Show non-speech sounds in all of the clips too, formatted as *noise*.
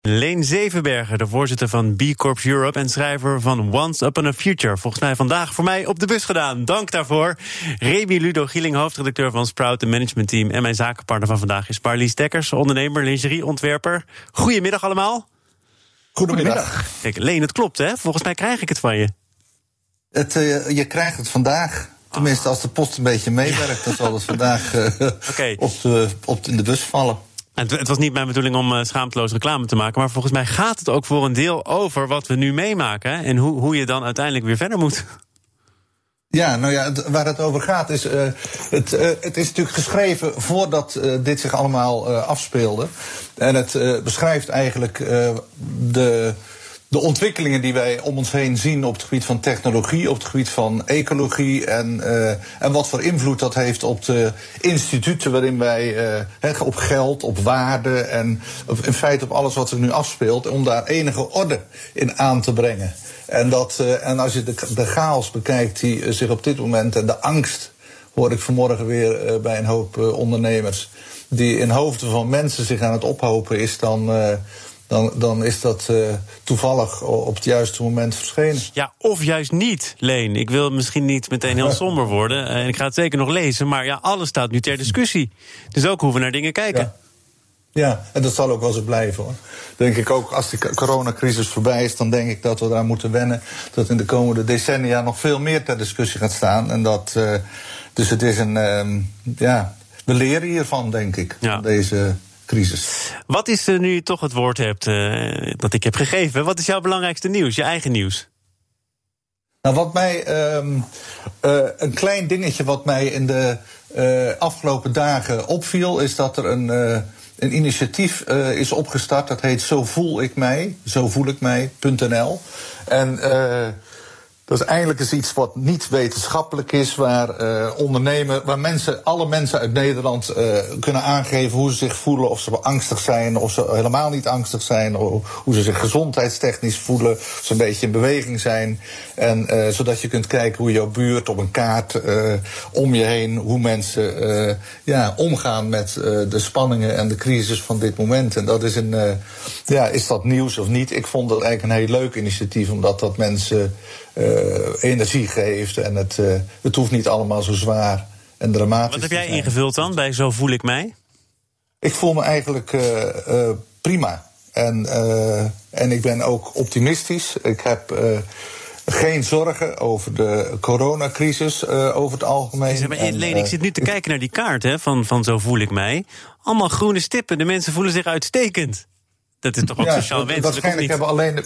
Leen Zevenberger, de voorzitter van B Corps Europe en schrijver van Once Upon a Future. Volgens mij vandaag voor mij op de bus gedaan. Dank daarvoor. Remy Ludo Gieling, hoofdredacteur van Sprout, de managementteam. En mijn zakenpartner van vandaag is Parlies Dekkers, ondernemer, lingerieontwerper. Goedemiddag allemaal. Goedemiddag. Kijk, Leen, het klopt hè? Volgens mij krijg ik het van je. Het, uh, je krijgt het vandaag. Tenminste, als de post een beetje meewerkt, dan zal het vandaag *laughs* uh, okay. op de, op de, in de bus vallen. Het, het, was niet mijn bedoeling om uh, schaamteloos reclame te maken. Maar volgens mij gaat het ook voor een deel over wat we nu meemaken. En hoe, hoe je dan uiteindelijk weer verder moet. Ja, nou ja, waar het over gaat is. Uh, het, uh, het is natuurlijk geschreven voordat dit zich allemaal afspeelde. En het beschrijft eigenlijk de de ontwikkelingen die wij om ons heen zien op het gebied van technologie, op het gebied van ecologie en, uh, en wat voor invloed dat heeft op de instituten waarin wij uh, op geld, op waarde en in feite op alles wat er nu afspeelt, om daar enige orde in aan te brengen. En, dat, uh, en als je de, de chaos bekijkt die zich op dit moment en de angst, hoor ik vanmorgen weer bij een hoop ondernemers, die in hoofden van mensen zich aan het ophopen is, dan dan, dan is dat uh, toevallig op het juiste moment verschenen. Ja, of juist niet, Leen. Ik wil misschien niet meteen heel *laughs* somber worden. En ik ga het zeker nog lezen. Maar ja, alles staat nu ter discussie. Dus ook hoe we naar dingen kijken. Ja. Ja, en dat zal ook wel zo blijven hoor. Denk ik ook, als de coronacrisis voorbij is, dan denk ik dat we daar moeten wennen. Dat in de komende decennia nog veel meer ter discussie gaat staan. En dat, uh, dus het is een, uh, ja, we leren hiervan, denk ik. Ja. Deze crisis. Wat is uh, nu je toch het woord hebt uh, dat ik heb gegeven? Wat is jouw belangrijkste nieuws, je eigen nieuws? Nou, wat mij um, uh, een klein dingetje wat mij in de afgelopen dagen opviel, is dat er een, een initiatief is opgestart. Dat heet Zo voel ik mij, zo voel ik mij.nl. En dat is eigenlijk eens iets wat niet wetenschappelijk is, waar uh, ondernemen, waar mensen, alle mensen uit Nederland uh, kunnen aangeven hoe ze zich voelen, of ze angstig zijn, of ze helemaal niet angstig zijn, of hoe ze zich gezondheidstechnisch voelen, of ze een beetje in beweging zijn. En uh, zodat je kunt kijken hoe jouw buurt op een kaart om je heen, hoe mensen ja, omgaan met de spanningen en de crisis van dit moment. En dat is een, ja, is dat nieuws of niet? Ik vond dat eigenlijk een heel leuk initiatief, omdat dat mensen energie geeft. En het, uh, het hoeft niet allemaal zo zwaar en dramatisch Wat heb jij ingevuld dan bij Zo voel ik mij? Ik voel me eigenlijk uh, prima. En, en ik ben ook optimistisch. Ik heb geen zorgen over de coronacrisis over het algemeen. Maar, Leen, ik zit nu te kijken naar die kaart hè, van, van Zo voel ik mij. Allemaal groene stippen. De mensen voelen zich uitstekend. Dat is toch ook ja, sociaal wenselijk, Waarschijnlijk hebben alleen... De,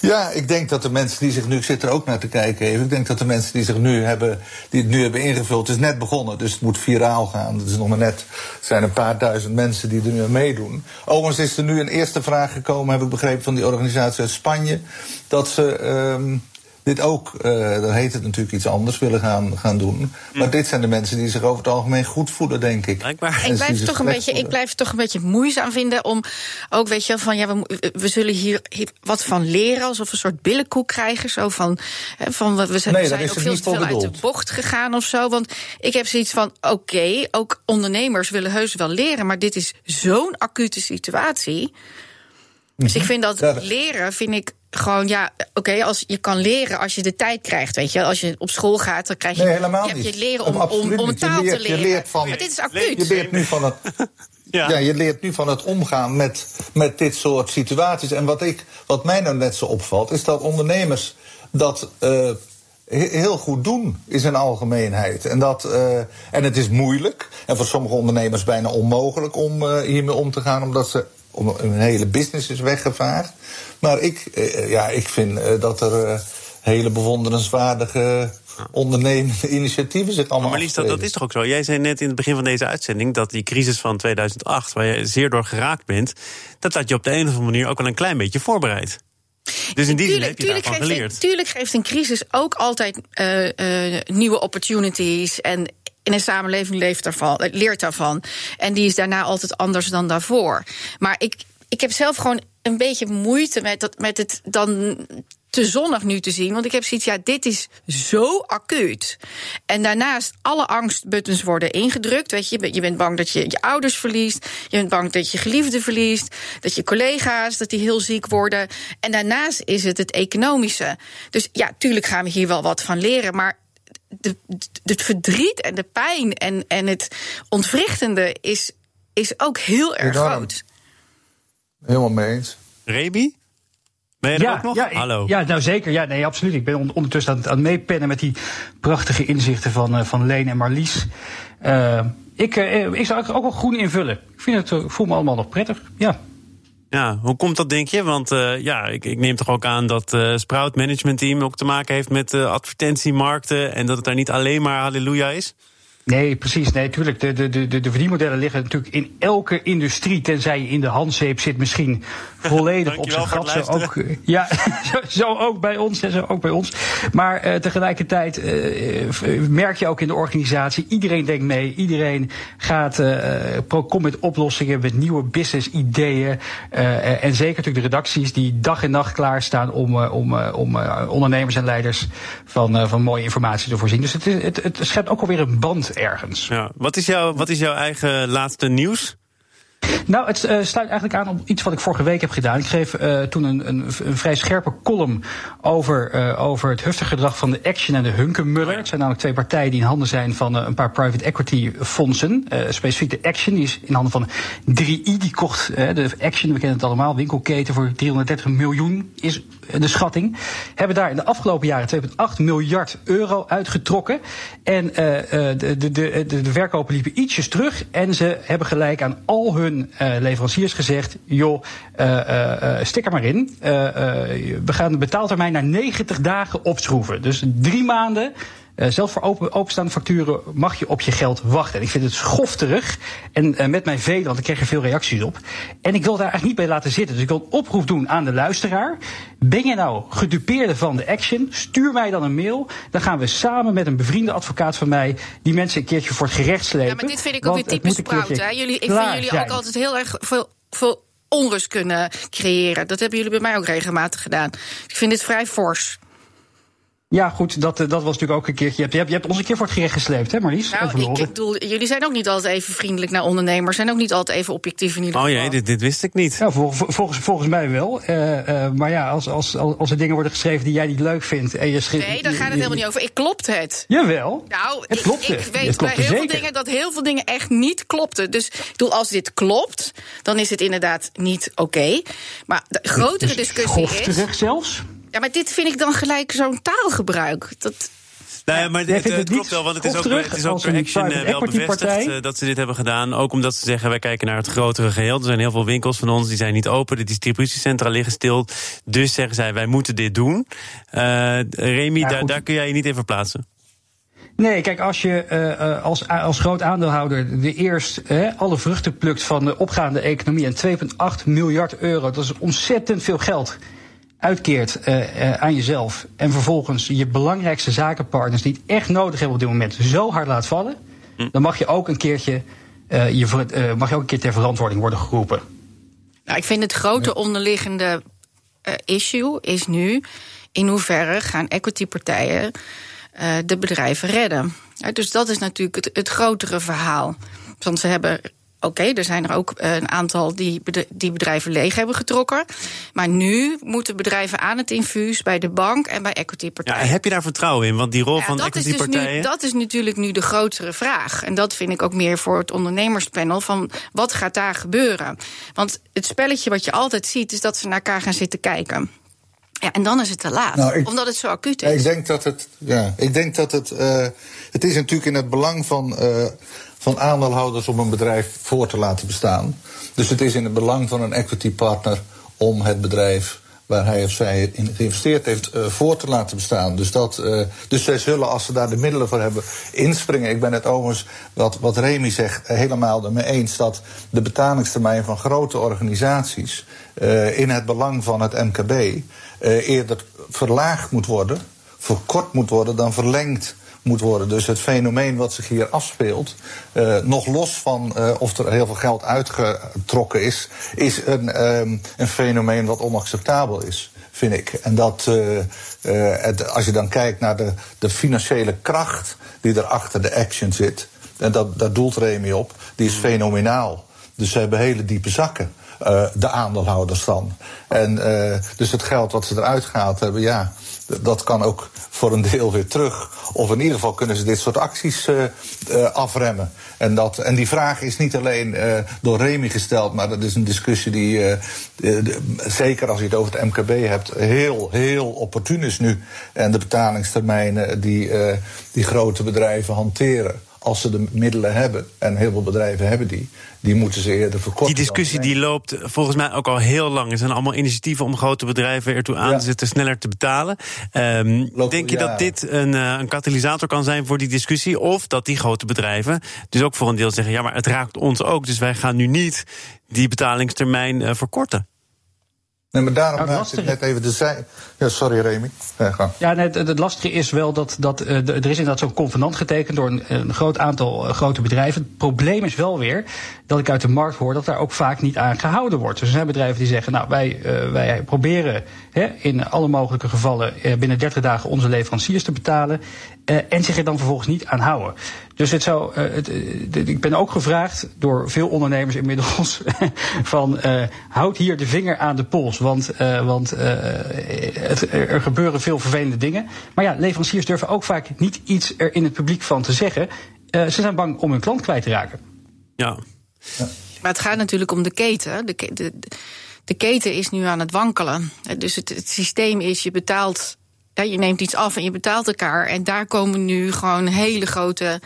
ja, ik denk dat de mensen die zich nu... Ik zit er ook naar te kijken even. Ik denk dat de mensen die zich nu hebben... die het nu hebben ingevuld... het is net begonnen, dus het moet viraal gaan. Het is nog maar net... Er zijn een paar duizend mensen die er nu aan meedoen. Overigens is er nu een eerste vraag gekomen... heb ik begrepen van die organisatie uit Spanje... dat ze... Um, dit ook, uh, dan heet het natuurlijk iets anders, willen gaan, gaan doen. Maar mm. dit zijn de mensen die zich over het algemeen goed voelen, denk ik. Ik blijf, toch een beetje, ik blijf het toch een beetje moeizaam vinden om ook, weet je, van ja, we, we zullen hier wat van leren, alsof we een soort billenkoek krijgen. Zo van, van we zijn, nee, zijn ook veel te veel uit de bocht gegaan of zo. Want ik heb zoiets van: oké, okay, ook ondernemers willen heus wel leren, maar dit is zo'n acute situatie. Dus ik mhm. vind dat leren, vind ik gewoon, ja, oké, als je kan leren als je de tijd krijgt, weet je. Als je op school gaat, dan krijg je, nee, helemaal je, niet. je leren om, om, om taal leert, te leren. Je leert van, maar dit is acuut. Je leert nu van het... *laughs* Ja. ja. je leert nu van het omgaan met, met dit soort situaties. En wat, ik, wat mij nou net zo opvalt, is dat ondernemers dat uh, heel goed doen, is een algemeenheid. En, dat, uh, en het is moeilijk, en voor sommige ondernemers bijna onmogelijk om uh, hiermee om te gaan, omdat ze om een hele business is weggevaagd. Maar ik, eh, ja, ik vind eh, dat er eh, hele bewonderenswaardige ondernemende *laughs* initiatieven zich allemaal Maar Lies, dat, dat, is toch ook zo? Jij zei net in het begin van deze uitzending... dat die crisis van 2008, waar je zeer door geraakt bent... dat had je op de een of andere manier ook al een klein beetje voorbereid. Dus in die tuurlijk, zin heb je tuurlijk daarvan geleerd. tuurlijk geeft een crisis ook altijd uh, uh, nieuwe opportunities... en in een samenleving leeft daarvan, leert daarvan. En die is daarna altijd anders dan daarvoor. Maar ik, ik heb zelf gewoon een beetje moeite met, dat, met het dan te zonnig nu te zien. Want ik heb zoiets, ja, dit is zo acuut. En daarnaast, alle angstbuttons worden ingedrukt. Weet je, je bent bang dat je je ouders verliest. Je bent bang dat je geliefde verliest. Dat je collega's, dat die heel ziek worden. En daarnaast is het het economische. Dus ja, tuurlijk gaan we hier wel wat van leren. Maar de, het verdriet en de pijn en, en het ontwrichtende is, is ook heel erg groot. Helemaal mee eens. Rebi? Ben je er ook nog? Ja, Hallo. Ja, nou zeker. Ja, nee, absoluut. Ik ben ondertussen aan het, aan meepennen met die prachtige inzichten van, uh, van Leen en Marlies. Uh, ik, uh, ik zou ook wel groen invullen. Ik, vind het, ik voel me allemaal nog prettig. Ja. Ja, hoe komt dat, denk je? Want uh, ja, ik, ik, neem toch ook aan dat uh, Sprout Management Team ook te maken heeft met uh, advertentiemarkten. En dat het daar niet alleen maar halleluja is? Nee, precies. Nee, tuurlijk. De, de, de, de verdienmodellen liggen natuurlijk in elke industrie, tenzij je in de handzeep zit, misschien *laughs* volledig op zijn gat. *laughs* Zo ook, ja, zo, ook bij ons. Zo ook bij ons. Maar uh, tegelijkertijd uh, merk je ook in de organisatie, iedereen denkt mee, iedereen gaat uh, komt met oplossingen, met nieuwe business ideeën. en zeker natuurlijk de redacties die dag en nacht klaarstaan om, om, om ondernemers en leiders van, van mooie informatie te voorzien. Dus het, het, het schept ook alweer een band ergens. Ja. Wat, is jouw, wat is jouw eigen laatste nieuws? Nou, het uh, sluit eigenlijk aan op iets wat ik vorige week heb gedaan. Ik schreef uh, toen een, een, een, vrij scherpe column over, uh, over het heftige gedrag van de Action en de Hunkemuller. Het zijn namelijk twee partijen die in handen zijn van een paar private equity fondsen. specifiek de Action, die is in handen van 3i. Die kocht de Action, we kennen het allemaal, winkelketen voor 330 miljoen is de schatting. Hebben daar in de afgelopen jaren 2,8 miljard euro uitgetrokken. En de, de, de, de verkopen liepen ietsjes terug. En ze hebben gelijk aan al hun uh, leveranciers gezegd: joh, uh, stik er maar in. we gaan de betaaltermijn naar 90 dagen opschroeven. Dus drie maanden. Uh, zelfs voor open, openstaande facturen mag je op je geld wachten. En ik vind het schofterig. En uh, met mijn velen, want ik kreeg er veel reacties op. En ik wil daar eigenlijk niet bij laten zitten. Dus ik wil een oproep doen aan de luisteraar. Ben je nou gedupeerde van de action? Stuur mij dan een mail. Dan gaan we samen met een bevriende advocaat van mij die mensen een keertje voor het gerecht slepen. Ja, maar dit vind ik ook weer typisch? Jullie, ik vind jullie ook altijd heel erg veel, veel onrust kunnen creëren. Dat hebben jullie bij mij ook regelmatig gedaan. Ik vind dit vrij fors. Ja, goed, dat, eh, dat was natuurlijk ook een keertje. Je hebt, je hebt, ons een keer voor het gerecht gesleept, hè, Marlies? Nou, ik, ik bedoel, jullie zijn ook niet altijd even vriendelijk naar ondernemers. Zijn ook niet altijd even objectief in ieder geval. Oh jee, dit, dit wist ik niet. Ja, volgens, volgens mij wel. Uh, uh, maar ja, als, als, als er dingen worden geschreven die jij niet leuk vindt. En je schrijft, nee, daar gaat het helemaal niet over. Ik klopt het. Jawel. Nou, het klopt ik, ik weet bij heel veel dingen dat heel veel dingen echt niet klopten. Dus ik bedoel, als dit klopt, dan is het inderdaad niet oké. Okay. Maar de grotere discussie is. terug zelfs? Ja, maar dit vind ik dan gelijk zo'n taalgebruik. Dat. Nou ja, maar dit, het, het klopt wel, want het is ook, het is ook per Action uh, wel bevestigd uh, dat ze dit hebben gedaan. Ook omdat ze zeggen, wij kijken naar het grotere geheel. Er zijn heel veel winkels van ons, die zijn niet open. De distributiecentra liggen stil. Dus zeggen zij, wij moeten dit doen. Uh, Remy, ja, daar, daar kun jij je niet in verplaatsen. Nee, kijk, als je uh, als, als groot aandeelhouder de eerst uh, alle vruchten plukt van de opgaande economie en 2,8 miljard euro, dat is ontzettend veel geld uitkeert uh, uh, aan jezelf en vervolgens je belangrijkste zakenpartners die het echt nodig hebben op dit moment zo hard laat vallen, hm. dan mag je ook een keertje uh, je, mag je ook een keer ter verantwoording worden geroepen. Nou, ik vind het grote onderliggende issue is nu in hoeverre gaan equity-partijen de bedrijven redden. dus dat is natuurlijk het, het grotere verhaal. Want ze hebben Oké, er zijn er ook eh, een aantal die, die bedrijven leeg hebben getrokken. Maar nu moeten bedrijven aan het infuus bij de bank en bij equity-partijen. Ja, heb je daar vertrouwen in? Want die rol van equity-partijen. Dus dat is natuurlijk nu de grotere vraag. En dat vind ik ook meer voor het ondernemerspanel: van wat gaat daar gebeuren? Want het spelletje wat je altijd ziet, is dat ze naar elkaar gaan zitten kijken. Ja, en dan is het te laat, nou, omdat het zo acuut is. ik denk dat het, ja, ik denk dat het, uh, het is natuurlijk in het belang van. Uh, van aandeelhouders om een bedrijf voor te laten bestaan. Dus het is in het belang van een equity partner om het bedrijf waar hij of zij in geïnvesteerd heeft, uh, voor te laten bestaan. Dus, dat, uh, dus zij zullen, als ze daar de middelen voor hebben, inspringen. Ik ben het overigens, wat, wat Remy zegt, helemaal ermee eens... dat de betalingstermijn van grote organisaties... In het belang van het MKB eerder verlaagd moet worden... verkort moet worden dan verlengd moet worden. Dus het fenomeen wat zich hier afspeelt, uh, nog los van uh, of er heel veel geld uitgetrokken is, is een, ehm, een fenomeen wat onacceptabel is vind ik. En dat, uh, het, als je dan kijkt naar de, de financiële kracht die er achter de action zit, en dat, daar doelt Remy op, die is fenomenaal. Dus ze hebben hele diepe zakken. Uh, de aandeelhouders dan. En dus het geld wat ze eruit gehaald hebben, ja, dat kan ook voor een deel weer terug. Of in ieder geval kunnen ze dit soort acties uh, afremmen. En, dat, en die vraag is niet alleen door Remy gesteld, maar dat is een discussie die, zeker als je het over het MKB hebt, heel, heel opportun is nu. En de betalingstermijnen die, die grote bedrijven hanteren als ze de middelen hebben, en heel veel bedrijven hebben die, die moeten ze eerder verkorten. Die discussie die loopt volgens mij ook al heel lang. Er zijn allemaal initiatieven om grote bedrijven ertoe aan te zetten sneller te betalen. Um, denk je dat dit een, uh, een katalysator kan zijn voor die discussie? Of dat die grote bedrijven dus ook voor een deel zeggen: ja, maar het raakt ons ook, dus wij gaan nu niet die betalingstermijn uh, verkorten? Nee, maar daarom nou, maakte ik net even de zij. Ja, sorry Remy. Ja, ja nee, het, het, lastige is wel dat, dat uh, er is inderdaad zo'n convenant getekend door een, een groot aantal uh, grote bedrijven. Het probleem is wel weer dat ik uit de markt hoor dat daar ook vaak niet aan gehouden wordt. Dus er zijn bedrijven die zeggen, nou wij, uh, wij proberen hè, in alle mogelijke gevallen binnen 30 dagen onze leveranciers te betalen. en zich er dan vervolgens niet aan houden. Dus het zou, uh, het, ik ben ook gevraagd door veel ondernemers inmiddels *laughs* van uh, houd hier de vinger aan de pols, want, uh, want het, er gebeuren veel vervelende dingen. Maar ja, leveranciers durven ook vaak niet iets er in het publiek van te zeggen. ze zijn bang om hun klant kwijt te raken. Ja. ja. Maar het gaat natuurlijk om de keten. De, de, de keten is nu aan het wankelen. Dus het, het systeem is, je betaalt je neemt iets af en je betaalt elkaar. En daar komen nu gewoon hele grote.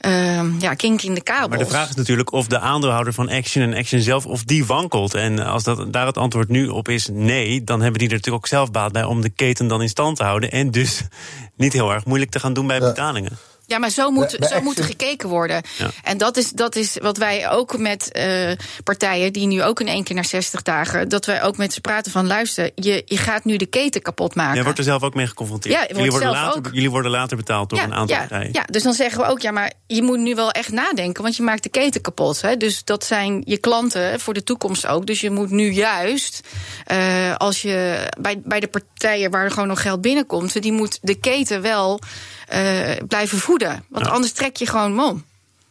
Uh, ja, kink in de kabels. Maar de vraag is natuurlijk of de aandeelhouder van Action en Action zelf, of die wankelt. En als dat, daar het antwoord nu op is nee, dan hebben die er natuurlijk ook zelf baat bij om de keten dan in stand te houden. En dus *laughs* niet heel erg moeilijk te gaan doen bij betalingen. Ja, maar zo moet, zo moet er gekeken worden. En dat is, dat is wat wij ook met uh, partijen die nu ook in één keer naar 60 dagen, dat wij ook met ze praten van luister, je, je gaat nu de keten kapot maken. Jij wordt er zelf ook mee geconfronteerd. Ja, jullie, worden later, ook. jullie worden later betaald door een aantal ja, partijen. Ja, dus dan zeggen we ook, ja, maar je moet nu wel echt nadenken, want je maakt de keten kapot. Hè? Dus dat zijn je klanten voor de toekomst ook. Dus je moet nu juist, uh, als je bij, bij de partijen waar er gewoon nog geld binnenkomt, die moet de keten wel blijven voeden. Want anders trek je gewoon mom.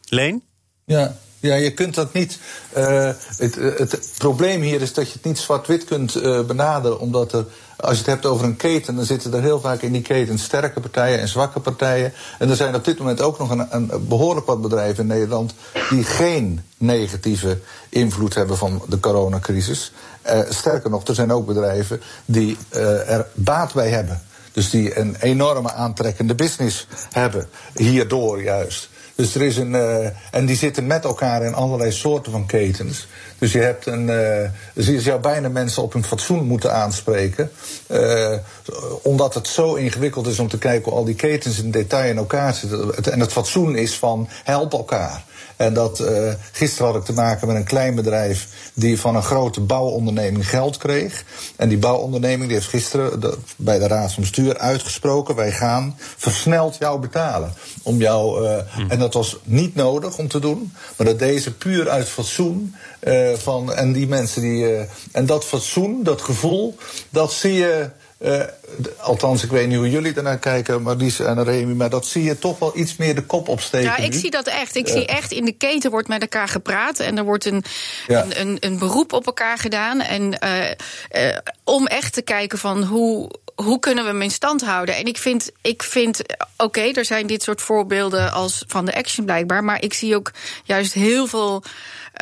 Leen? Ja, ja, je kunt dat niet. Uh, het, het, probleem hier is dat je het niet zwart-wit kunt uh, benaderen. Omdat er, als je het hebt over een keten, dan zitten er heel vaak in die keten sterke partijen en zwakke partijen. En er zijn op dit moment ook nog een, een behoorlijk wat bedrijven in Nederland die geen negatieve invloed hebben van de coronacrisis. Uh, sterker nog, er zijn ook bedrijven die er baat bij hebben. Dus die een enorme aantrekkende business hebben. Hierdoor juist. Dus er is een. Uh, en die zitten met elkaar in allerlei soorten van ketens. Dus je hebt een. Uh, dus je zou bijna mensen op hun fatsoen moeten aanspreken. Uh, omdat het zo ingewikkeld is om te kijken hoe al die ketens in detail in elkaar zitten. En het fatsoen is van help elkaar. En dat, uh, gisteren had ik te maken met een klein bedrijf die van een grote bouwonderneming geld kreeg. En die bouwonderneming die heeft gisteren de, bij de Raad van Bestuur uitgesproken: wij gaan versneld jou betalen. Om jou, uh, hm. En dat was niet nodig om te doen, maar dat deze puur uit fatsoen. Uh, van, en die mensen die. en dat fatsoen, dat gevoel, dat zie je. Uh, althans, ik weet niet hoe jullie ernaar kijken, Marlies en Remy, maar dat zie je toch wel iets meer de kop opsteken. Ja, ik zie dat echt. Ik zie echt in de keten wordt met elkaar gepraat en er wordt een, ja. een, een, een, beroep op elkaar gedaan. En uh, uh, om echt te kijken van hoe, hoe kunnen we hem in stand houden? En ik vind, ik vind oké, er zijn dit soort voorbeelden als van de Action blijkbaar, maar ik zie ook juist heel veel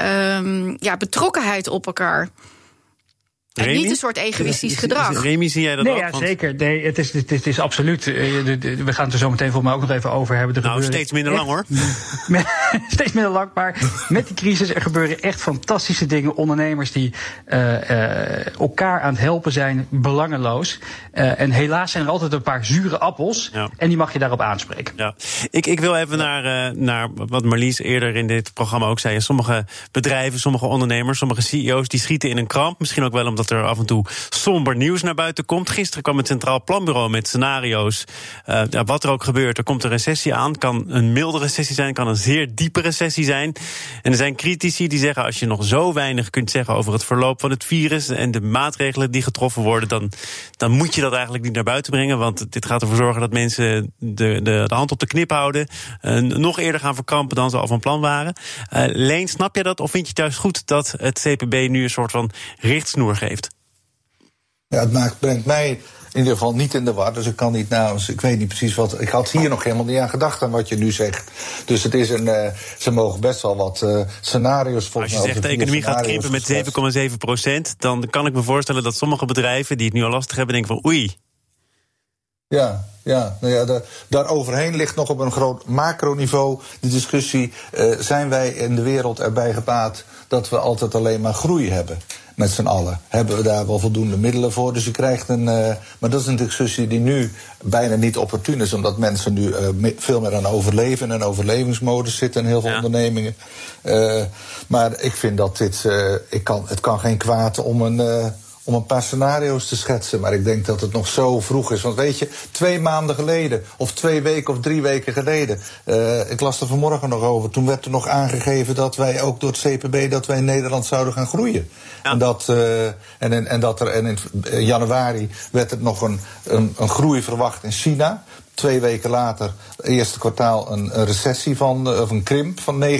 um, ja, betrokkenheid op elkaar. En Remy? niet een soort egoïstisch gedrag. Remy, zie jij dat nee, ook? Ja, zeker. Nee, het is, het, is, het is absoluut. We gaan het er zo meteen voor mij ook nog even over hebben. Er nou, steeds minder lang hoor. *laughs* steeds minder lang. Maar met die crisis, er gebeuren echt fantastische dingen. Ondernemers die elkaar aan het helpen zijn, belangeloos. en helaas zijn er altijd een paar zure appels. En die mag je daarop aanspreken. Ja. Ik, ik wil even naar, naar wat Marlies eerder in dit programma ook zei. Sommige bedrijven, sommige ondernemers, sommige CEO's... die schieten in een kramp. Misschien ook wel omdat er af en toe somber nieuws naar buiten komt. Gisteren kwam het Centraal Planbureau met scenario's. Uh, wat er ook gebeurt, er komt een recessie aan. Kan een milde recessie zijn, kan een zeer diepe recessie zijn. En er zijn critici die zeggen: als je nog zo weinig kunt zeggen over het verloop van het virus en de maatregelen die getroffen worden, dan, dan moet je dat eigenlijk niet naar buiten brengen. Want dit gaat ervoor zorgen dat mensen de, de, de hand op de knip houden. Uh, nog eerder gaan verkrampen dan ze al van plan waren. Uh, Leen, snap je dat? Of vind je het juist goed dat het CPB nu een soort van richtsnoer geeft? Ja, het maakt, brengt mij in ieder geval niet in de war. Dus ik kan niet namens, ik weet niet precies wat. Ik had hier nog helemaal niet aan gedacht aan wat je nu zegt. Dus het is een, uh, ze mogen best wel wat uh, scenario's volgens Als je zegt de economie gaat krimpen met 7,7 procent, dan kan ik me voorstellen dat sommige bedrijven die het nu al lastig hebben, denken van oei. Ja, ja, nou ja, daar, daar overheen ligt nog op een groot macroniveau de discussie: uh, zijn wij in de wereld erbij gebaat dat we altijd alleen maar groei hebben? Met z'n allen. Hebben we daar wel voldoende middelen voor? Dus je krijgt een. Uh, maar dat is een discussie die nu bijna niet opportun is, omdat mensen nu uh, veel meer aan overleven en overlevingsmodus zitten in heel veel ondernemingen. Uh, maar ik vind dat dit. ik kan, het kan geen kwaad om een om een paar scenario's te schetsen. Maar ik denk dat het nog zo vroeg is. Want weet je, twee maanden geleden, of twee weken of drie weken geleden. Uh, ik las er vanmorgen nog over. Toen werd er nog aangegeven dat wij ook door het CPB dat wij in Nederland zouden gaan groeien. En, dat, uh, en, en, dat er en in januari werd er nog een, een, een groei verwacht in China. Twee weken later, eerste kwartaal, een, een recessie van, of een krimp van 9%.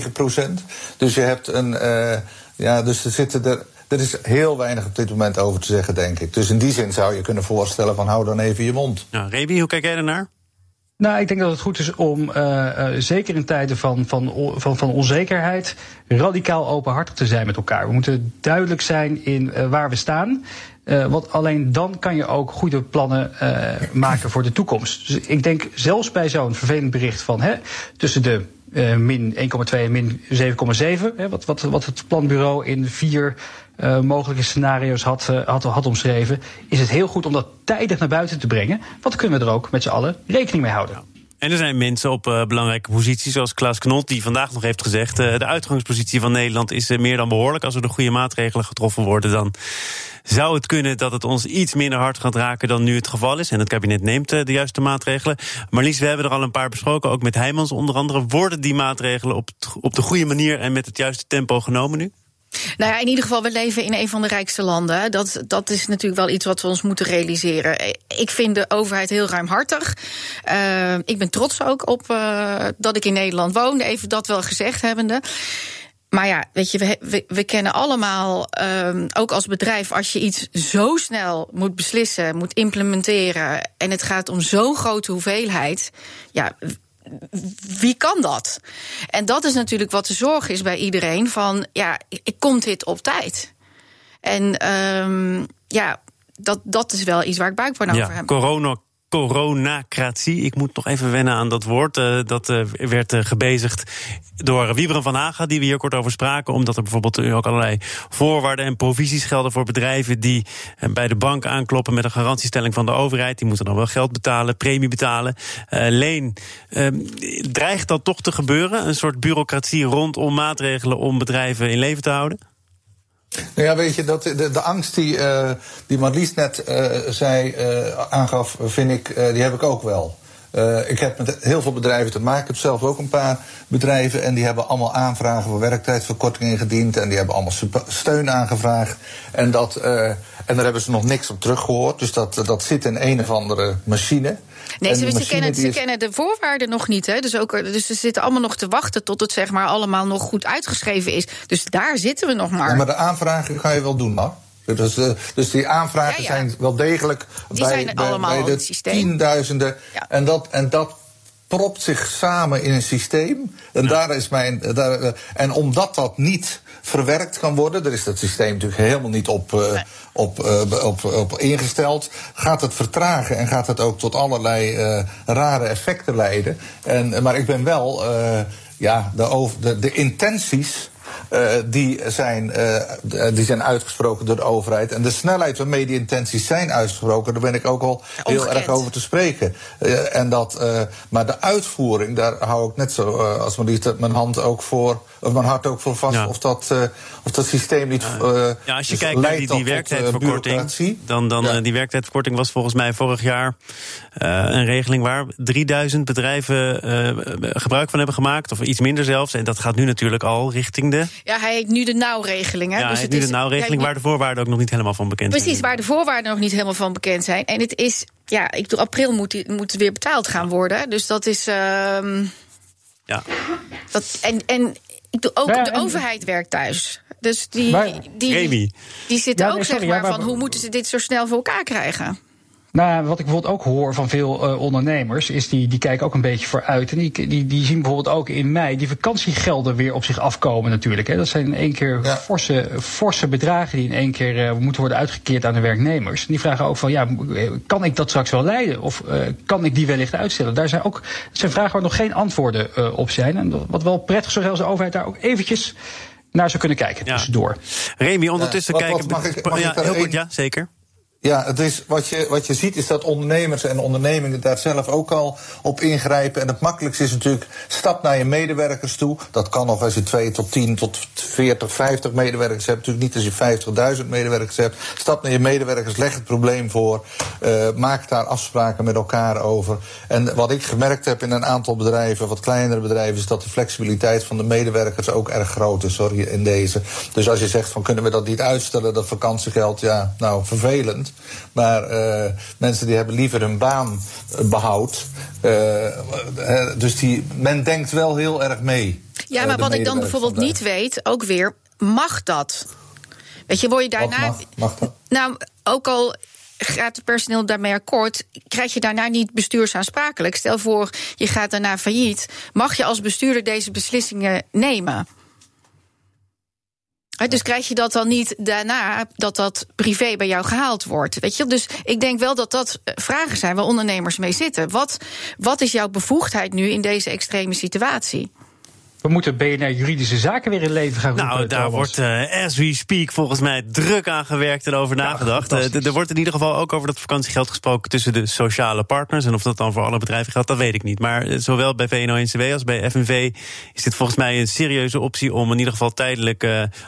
Dus je hebt een. Uh, ja, dus er zitten er er is heel weinig op dit moment over te zeggen, denk ik. Dus in die zin zou je kunnen voorstellen van hou dan even je mond. Ja, Rebi, hoe kijk jij ernaar? Nou, ik denk dat het goed is om, uh, uh, zeker in tijden van, van, van, van onzekerheid, radicaal openhartig te zijn met elkaar. We moeten duidelijk zijn in uh, waar we staan. want alleen dan kan je ook goede plannen maken voor de toekomst. Dus ik denk zelfs bij zo'n vervelend bericht van hè, tussen de uh, min 1,2 en min 7,7. Wat, wat, wat het planbureau in vier uh, mogelijke scenario's had, uh, had, had omschreven. Is het heel goed om dat tijdig naar buiten te brengen. Want kunnen we er ook met z'n allen rekening mee houden. En er zijn mensen op uh, belangrijke posities, zoals Klaas Knot, die vandaag nog heeft gezegd: de uitgangspositie van Nederland is meer dan behoorlijk. Als er de goede maatregelen getroffen worden, dan zou het kunnen dat het ons iets minder hard gaat raken dan nu het geval is. En het kabinet neemt de juiste maatregelen. Maar Lies, we hebben er al een paar besproken, ook met Heijmans onder andere. Worden die maatregelen op, op de goede manier en met het juiste tempo genomen nu? Nou ja, in ieder geval, we leven in een van de rijkste landen. Dat, dat is natuurlijk wel iets wat we ons moeten realiseren. Ik vind de overheid heel ruimhartig. Uh, ik ben trots ook op uh, dat ik in Nederland woon. Even dat wel gezegd hebbende. Maar ja, weet je, we, we, kennen allemaal, um, ook als bedrijf, als je iets zo snel moet beslissen, moet implementeren. en het gaat om zo'n grote hoeveelheid. Ja, wie kan dat? En dat is natuurlijk wat de zorg is bij iedereen: van ja, ik komt dit op tijd? En um, ja, dat, dat is wel iets waar ik buikpijn ja, over heb. Corona coronacratie. Ik moet nog even wennen aan dat woord. Uh, dat uh, werd uh, gebezigd door Wieberen van Haga, die we hier kort over spraken. Omdat er bijvoorbeeld ook allerlei voorwaarden en provisies gelden voor bedrijven die bij de bank aankloppen met een garantiestelling van de overheid. Die moeten dan wel geld betalen, premie betalen. Leen, ehm, dreigt dat toch te gebeuren? Een soort bureaucratie rondom maatregelen om bedrijven in leven te houden? Nou ja, weet je, dat, de, de angst die, uh, die Marlies net uh, zei, uh, aangaf, vind ik, die heb ik ook wel. ik heb met heel veel bedrijven te maken. Ik heb zelf ook een paar bedrijven. En die hebben allemaal aanvragen voor werktijdverkorting ingediend. En die hebben allemaal steun aangevraagd. En, dat, en daar hebben ze nog niks op teruggehoord. Dus dat, dat zit in een of andere machine. Nee, ze, ze, kennen, ze kennen de voorwaarden nog niet. Hè? Dus, ook, dus ze zitten allemaal nog te wachten tot het zeg maar, allemaal nog goed uitgeschreven is. Dus daar zitten we nog maar. Ja, maar de aanvragen ga je wel doen, maar. Dus, uh, dus die aanvragen ja, ja. zijn wel degelijk die bij, zijn bij, bij de tienduizenden. En, dat, en dat propt zich samen in een systeem. En, daar is mijn, daar, uh, en omdat dat niet verwerkt kan worden. Daar is dat systeem natuurlijk helemaal niet op, uh, op, uh, op, op ingesteld. Gaat het vertragen en gaat het ook tot allerlei uh, rare effecten leiden. En, maar ik ben wel ja, de, over, de, de intenties uh, die, zijn, uh, die zijn uitgesproken door de overheid. En de snelheid waarmee die intenties zijn uitgesproken, daar ben ik ook al heel erg over te spreken. Uh, en dat, maar de uitvoering, daar hou ik net zo als mijn hand ook voor, of mijn hart ook voor vast. Ja. Of, dat, of dat systeem niet. ja, als je dus kijkt naar die, die werktijdverkorting, dan, dan ja. die werktijdverkorting was volgens mij vorig jaar een regeling waar 3000 bedrijven gebruik van hebben gemaakt, of iets minder zelfs. En dat gaat nu natuurlijk al richting de ja, hij heeft nu de nauwregeling. Hè? Ja, dus hij heeft nu de nauwregeling waar de voorwaarden ook nog niet helemaal van bekend precies, zijn. Precies, waar de voorwaarden nog niet helemaal van bekend zijn. En het is, ja, ik doe april moet, moet het weer betaald gaan worden. Dus dat is. Uh, ja. Dat, en, en ik doe ook, de overheid werkt thuis. Dus die, die, die, die zitten ook, zeg maar, van hoe moeten ze dit zo snel voor elkaar krijgen? Nou, wat ik bijvoorbeeld ook hoor van veel uh, ondernemers, is die, die kijken ook een beetje vooruit. En die, die, die zien bijvoorbeeld ook in mei die vakantiegelden weer op zich afkomen natuurlijk. Hè. Dat zijn in één keer ja. forse, forse bedragen die in één keer uh, moeten worden uitgekeerd aan de werknemers. En die vragen ook van, ja, kan ik dat straks wel leiden? Of uh, kan ik die wellicht uitstellen? Daar zijn ook dat zijn vragen waar nog geen antwoorden op zijn. En wat wel prettig is, als de overheid daar ook eventjes naar zou kunnen kijken ja. tussendoor. Remy, ondertussen kijken... Wat mag ik, mag ja, heel goed, ja, zeker. Ja, het is, wat, je, wat je ziet is dat ondernemers en ondernemingen daar zelf ook al op ingrijpen. En het makkelijkste is natuurlijk stap naar je medewerkers toe. Dat kan nog als je 2 tot 10 tot 40, 50 medewerkers hebt. Natuurlijk niet als je 50.000 medewerkers hebt. Stap naar je medewerkers, leg het probleem voor. Uh, maak daar afspraken met elkaar over. En wat ik gemerkt heb in een aantal bedrijven, wat kleinere bedrijven, is dat de flexibiliteit van de medewerkers ook erg groot is sorry, in deze. Dus als je zegt van kunnen we dat niet uitstellen, dat vakantiegeld, ja, nou vervelend. Maar uh, mensen die hebben liever hun baan behoud. Uh, dus die, men denkt wel heel erg mee. Ja, maar wat ik dan bijvoorbeeld niet weet, ook weer, mag dat? Weet je, word je daarna. Mag, mag dat? Nou, ook al gaat het personeel daarmee akkoord, krijg je daarna niet bestuursaansprakelijk. Stel voor, je gaat daarna failliet. Mag je als bestuurder deze beslissingen nemen? Dus krijg je dat dan niet daarna dat dat privé bij jou gehaald wordt? Weet je? Dus ik denk wel dat dat eh, vragen zijn waar ondernemers mee zitten. Wat, wat is jouw bevoegdheid nu in deze extreme situatie? We moeten BNR Juridische Zaken weer in leven gaan roepen. Nou, daar wordt, uh, as we speak, volgens mij druk aan gewerkt en over nagedacht. Uh, er wordt in ieder geval ook over dat vakantiegeld gesproken tussen de sociale partners. En of dat dan voor alle bedrijven geldt, dat weet ik niet. Maar uh, zowel bij VNO-NCW als bij FNV is dit volgens mij een serieuze optie om in ieder geval tijdelijk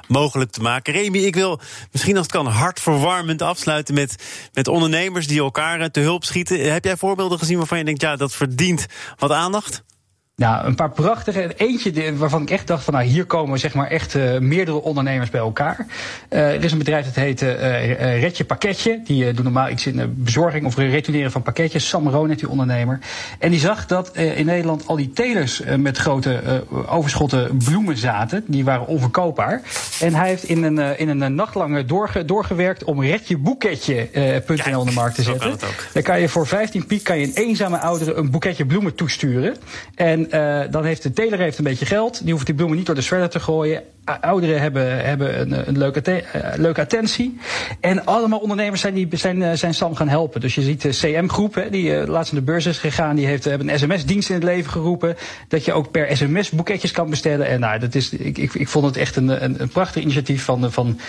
mogelijk te maken. Remy, ik wil misschien als het kan hartverwarmend afsluiten met, met ondernemers die elkaar te hulp schieten. Heb jij voorbeelden gezien waarvan je denkt, ja, dat verdient wat aandacht? Nou, een paar prachtige. Eentje waarvan ik echt dacht van nou hier komen zeg maar echt uh, meerdere ondernemers bij elkaar. Uh, er is een bedrijf dat heet uh, Redje Pakketje. Die doen normaal iets in de bezorging of retourneren van pakketjes. Sam Roon die ondernemer. En die zag dat in Nederland al die telers met grote overschotten bloemen zaten. Die waren onverkoopbaar. En hij heeft in een, in een nacht lang doorge, doorgewerkt om redjeboeketje.nl in de markt te zetten. Dan kan je voor 15 piek kan je een eenzame oudere een boeketje bloemen toesturen. En uh, dan heeft de teler heeft een beetje geld. Die hoeft die bloemen niet door de shredder te gooien ouderen hebben, hebben een, een leuke, uh, leuke attentie. En allemaal ondernemers zijn, die, zijn, uh, zijn Sam gaan helpen. Dus je ziet de CM-groep, die uh, laatst in de beurs is gegaan, die heeft, hebben een sms-dienst in het leven geroepen. Dat je ook per sms boeketjes kan bestellen. En nou, dat is, ik, ik, ik vond het echt een, een, een prachtig initiatief van, van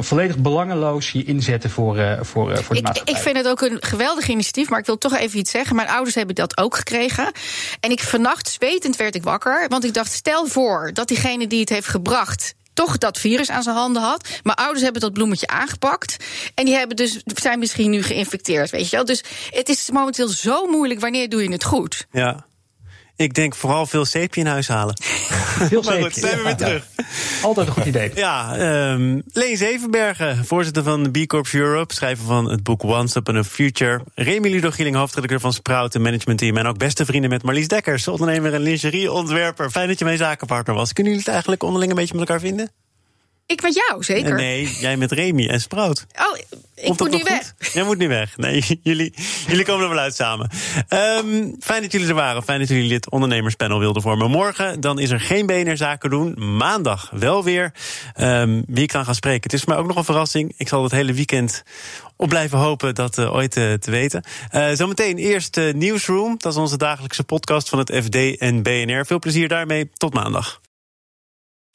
volledig belangeloos je inzetten voor, voor, voor de maatschappij. Ik vind het ook een geweldig initiatief, maar ik wil toch even iets zeggen. Mijn ouders hebben dat ook gekregen. En ik vannacht zwetend werd ik wakker, want ik dacht, stel voor dat diegene die het heeft gebracht toch dat virus aan zijn handen had. Maar ouders hebben dat bloemetje aangepakt. En die hebben dus, zijn misschien nu geïnfecteerd, weet je wel. Dus het is momenteel zo moeilijk. Wanneer doe je het goed? Ja. Ik denk vooral veel zeepje in huis halen. *laughs* Veel *laughs* zeepje. goed, zijn we weer terug. Altijd een goed idee. Ja, um, Leen Zevenbergen, voorzitter van B Corps Europe, schrijver van het boek Once Upon a Future. Remy Ludo Gieling, hoofdredacteur van Sprout, management team. En ook beste vrienden met Marlies Dekkers, ondernemer en lingerieontwerper. Fijn dat je mijn zakenpartner was. Kunnen jullie het eigenlijk onderling een beetje met elkaar vinden? Ik met jou, zeker? Nee, jij met Remy en Sprout. Oh, ik moet nu weg. Jij moet nu weg. Nee, *laughs* jullie, jullie komen er wel uit samen. Um, fijn dat jullie er waren. Fijn dat jullie dit ondernemerspanel wilden vormen. Morgen dan is er geen BNR Zaken doen. Maandag wel weer. Um, wie ik kan gaan spreken. Het is voor mij ook nog een verrassing. Ik zal het hele weekend op blijven hopen dat uh, ooit uh, te weten. Uh, zometeen eerst Newsroom. Dat is onze dagelijkse podcast van het FD en BNR. Veel plezier daarmee. Tot maandag.